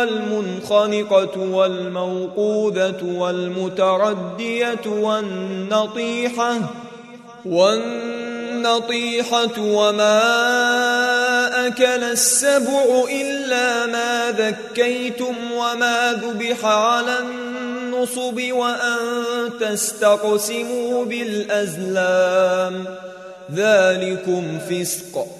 والمنخنقة والموقوذة والمتردية والنطيحة والنطيحة وما أكل السبع إلا ما ذكيتم وما ذبح على النصب وأن تستقسموا بالأزلام. ذلكم فسق.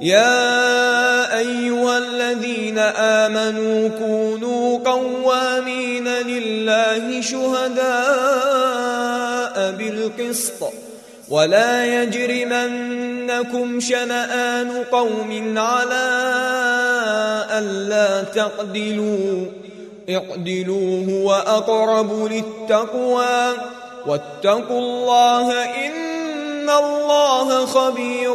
يا أيها الذين آمنوا كونوا قوامين لله شهداء بالقسط. ولا يجرمنكم شنآن قوم على ألا تعدلوا. اعدلوا هو أقرب للتقوى. واتقوا الله إن الله خبير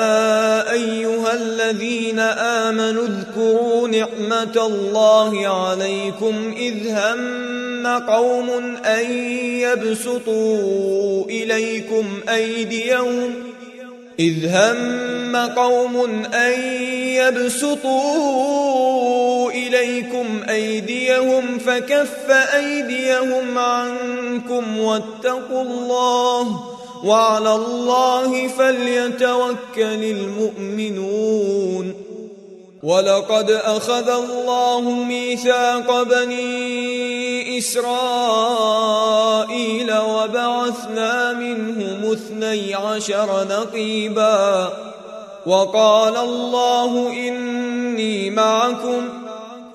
الذين آمنوا اذكروا نعمة الله عليكم إذ هم قوم أن يبسطوا إليكم أيديهم إذ هم قوم أن يبسطوا إليكم أيديهم فكف أيديهم عنكم واتقوا الله وعلى الله فليتوكل المؤمنون. ولقد أخذ الله ميثاق بني إسرائيل وبعثنا منهم اثني عشر نقيبا. وقال الله إني معكم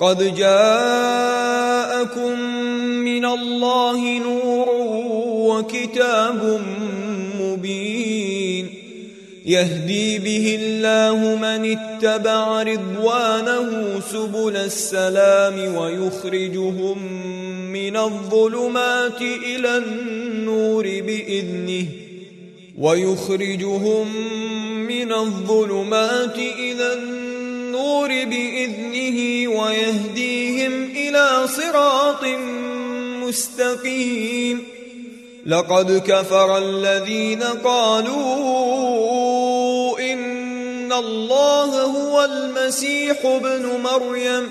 قد جاءكم من الله نور وكتاب مبين يهدي به الله من اتبع رضوانه سبل السلام ويخرجهم من الظلمات إلى النور بإذنه ويخرجهم من الظلمات إلى النور بإذنه ويهديهم إلى صراط مستقيم. لقد كفر الذين قالوا إن الله هو المسيح ابن مريم.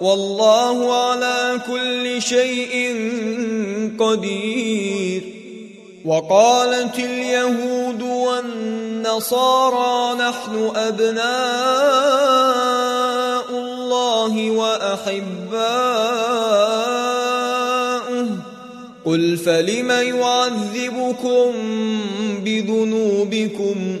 والله على كل شيء قدير. وقالت اليهود والنصارى نحن أبناء الله وأحباؤه. قل فلم يعذبكم بذنوبكم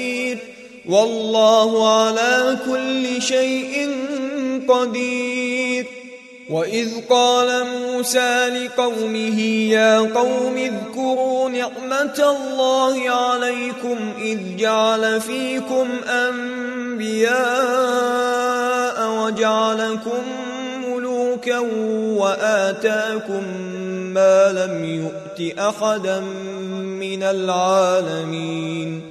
والله على كل شيء قدير. وإذ قال موسى لقومه يا قوم اذكروا نعمة الله عليكم إذ جعل فيكم أنبياء وجعلكم ملوكا وآتاكم ما لم يؤت أحدا من العالمين.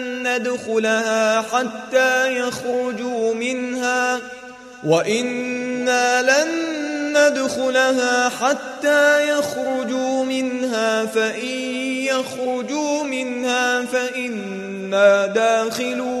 ندخلها حتى يخرجوا منها وإنا لن ندخلها حتى يخرجوا منها فإن يخرجوا منها فإنا داخلون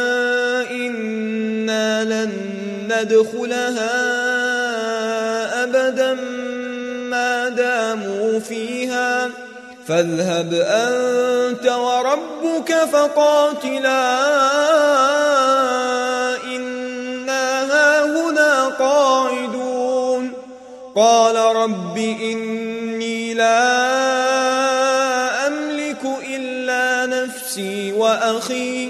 ندخلها أبدا ما داموا فيها. فاذهب أنت وربك فقاتلا. إنا هاهنا قاعدون. قال رب إني لا أملك إلا نفسي وأخي.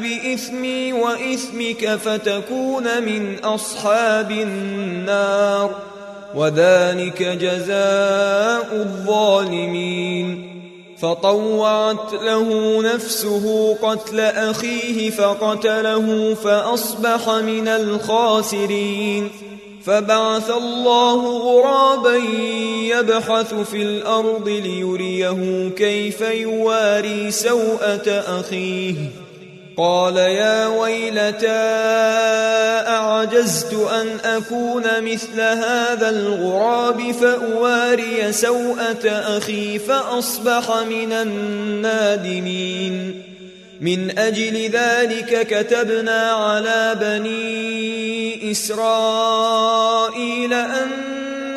بإثمي وإثمك فتكون من أصحاب النار وذلك جزاء الظالمين. فطوعت له نفسه قتل أخيه فقتله فأصبح من الخاسرين. فبعث الله غرابا يبحث في الأرض ليريه كيف يواري سوءة أخيه. قال يا ويلتى أعجزت أن أكون مثل هذا الغراب فأواري سوءة أخي فأصبح من النادمين. من أجل ذلك كتبنا على بني إسرائيل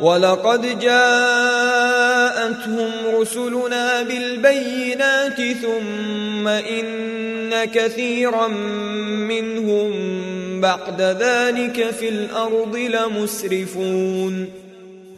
ولقد جاءتهم رسلنا بالبينات ثم إن كثيرا منهم بعد ذلك في الأرض لمسرفون.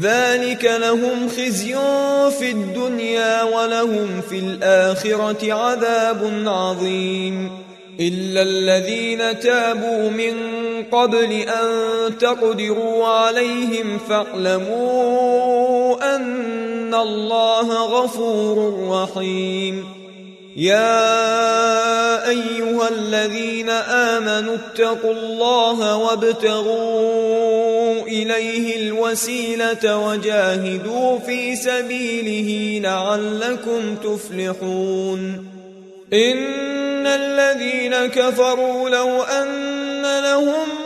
ذلك لهم خزي في الدنيا ولهم في الآخرة عذاب عظيم. إلا الذين تابوا من قبل أن تقدروا عليهم فاعلموا أن الله غفور رحيم. يا أيها الذين آمنوا اتقوا الله وابتغوا إليه الوسيلة وجاهدوا في سبيله لعلكم تفلحون. إن الذين كفروا لو أن لهم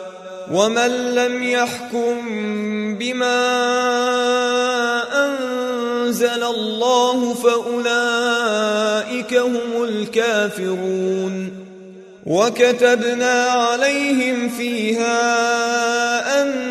ومن لم يحكم بما انزل الله فاولئك هم الكافرون وكتبنا عليهم فيها ان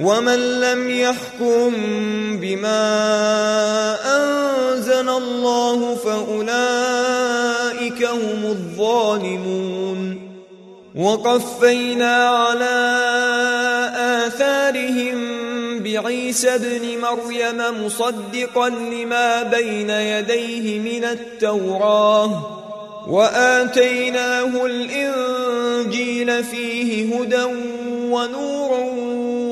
ومن لم يحكم بما أنزل الله فأولئك هم الظالمون. وقفينا على آثارهم بعيسى ابن مريم مصدقا لما بين يديه من التوراه. وآتيناه الإنجيل فيه هدى ونور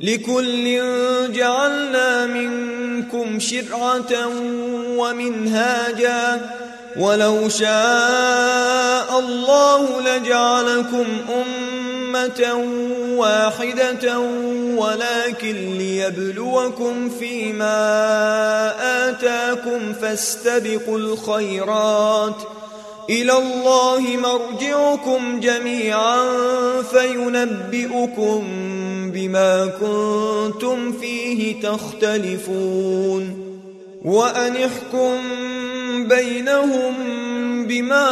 لكل جعلنا منكم شرعة ومنهاجا. ولو شاء الله لجعلكم أمة واحدة ولكن ليبلوكم فيما آتاكم فاستبقوا الخيرات. إلى الله مرجعكم جميعا فينبئكم بما كنتم فيه تختلفون وأن احكم بينهم بما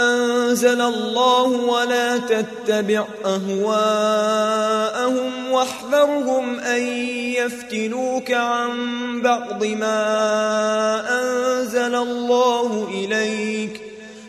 أنزل الله ولا تتبع أهواءهم واحذرهم أن يفتنوك عن بعض ما أنزل الله إليك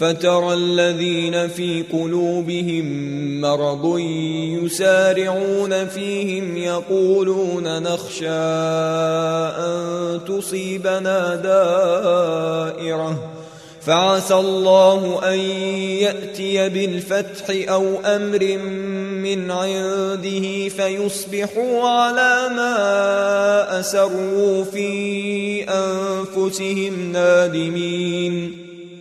فترى الذين في قلوبهم مرض يسارعون فيهم يقولون نخشى أن تصيبنا دائرة. فعسى الله أن يأتي بالفتح أو أمر من عنده فيصبحوا على ما أسروا في أنفسهم نادمين.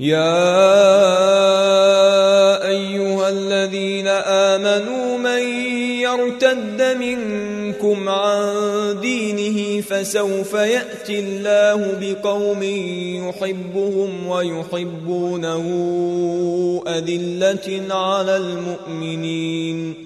يا أيها الذين آمنوا من يرتد منكم عن دينه فسوف يأتي الله بقوم يحبهم ويحبونه أذلة على المؤمنين.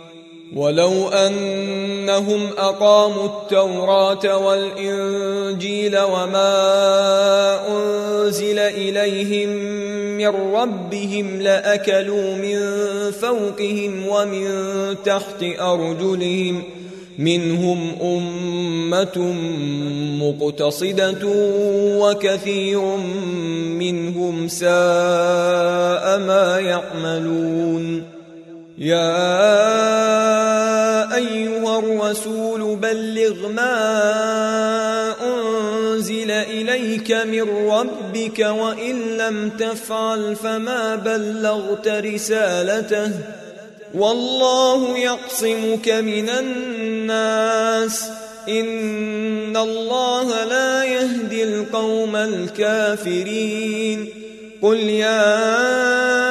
ولو أنهم أقاموا التوراة والإنجيل وما أنزل إليهم من ربهم لأكلوا من فوقهم ومن تحت أرجلهم منهم أمة مقتصدة وكثير منهم ساء ما يعملون يا أيها الرسول بلغ ما أنزل إليك من ربك وإن لم تفعل فما بلغت رسالته والله يعصمك من الناس إن الله لا يهدي القوم الكافرين قل يا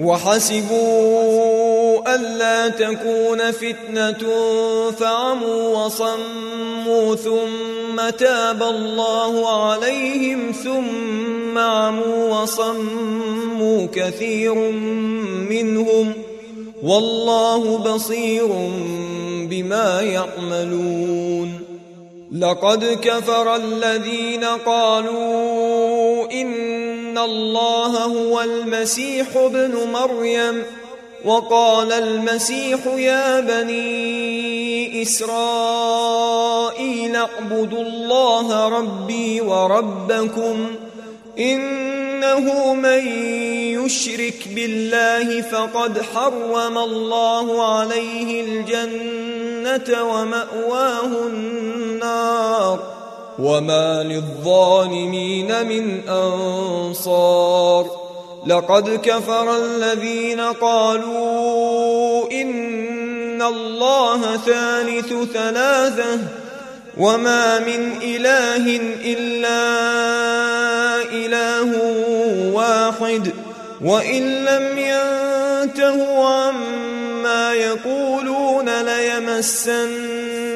وحسبوا ألا تكون فتنة فعموا وصموا ثم تاب الله عليهم ثم عموا وصموا كثير منهم والله بصير بما يعملون لقد كفر الذين قالوا إن إن الله هو المسيح ابن مريم وقال المسيح يا بني إسرائيل اعبدوا الله ربي وربكم إنه من يشرك بالله فقد حرم الله عليه الجنة ومأواه النار وما للظالمين من أنصار لقد كفر الذين قالوا إن الله ثالث ثلاثة وما من إله إلا إله واحد وإن لم ينتهوا عما يقولون ليمسن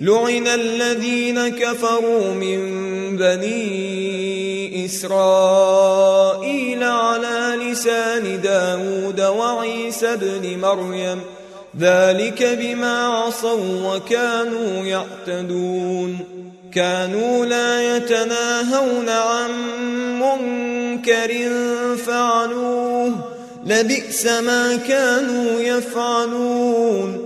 لعن الذين كفروا من بني إسرائيل على لسان داود وعيسى بن مريم ذلك بما عصوا وكانوا يعتدون كانوا لا يتناهون عن منكر فعلوه لبئس ما كانوا يفعلون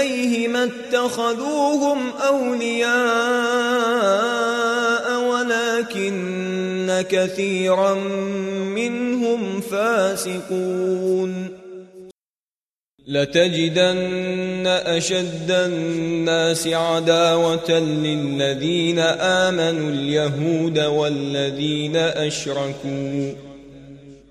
إليه ما اتخذوهم أولياء ولكن كثيرا منهم فاسقون. لتجدن أشد الناس عداوة للذين آمنوا اليهود والذين أشركوا.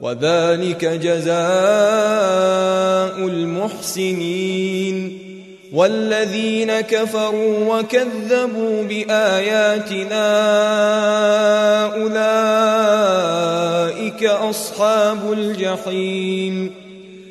وذلك جزاء المحسنين والذين كفروا وكذبوا بآياتنا أولئك أصحاب الجحيم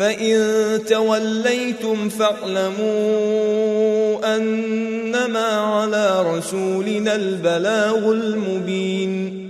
فإن توليتم فاعلموا أنما على رسولنا البلاغ المبين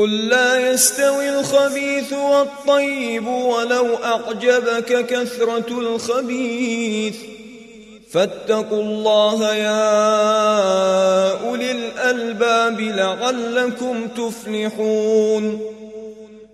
قل لا يستوي الخبيث والطيب ولو أعجبك كثرة الخبيث. فاتقوا الله يا أولي الألباب لعلكم تفلحون.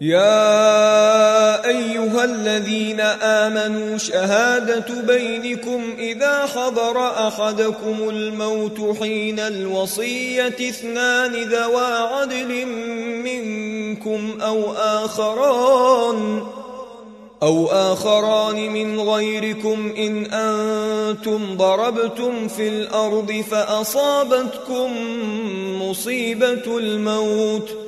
يا أيها الذين آمنوا شهادة بينكم إذا حضر أحدكم الموت حين الوصية اثنان ذوا عدل منكم أو آخران أو آخران من غيركم إن أنتم ضربتم في الأرض فأصابتكم مصيبة الموت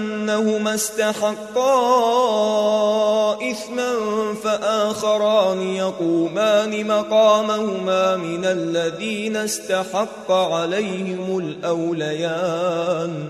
أنهما استحقا إثما فآخران يقومان مقامهما من الذين استحق عليهم الأوليان.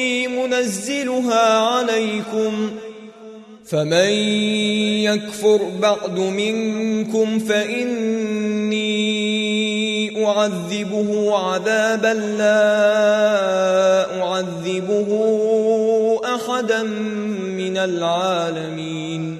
إني منزلها عليكم فمن يكفر بعد منكم فإني أعذبه عذابا لا أعذبه أحدا من العالمين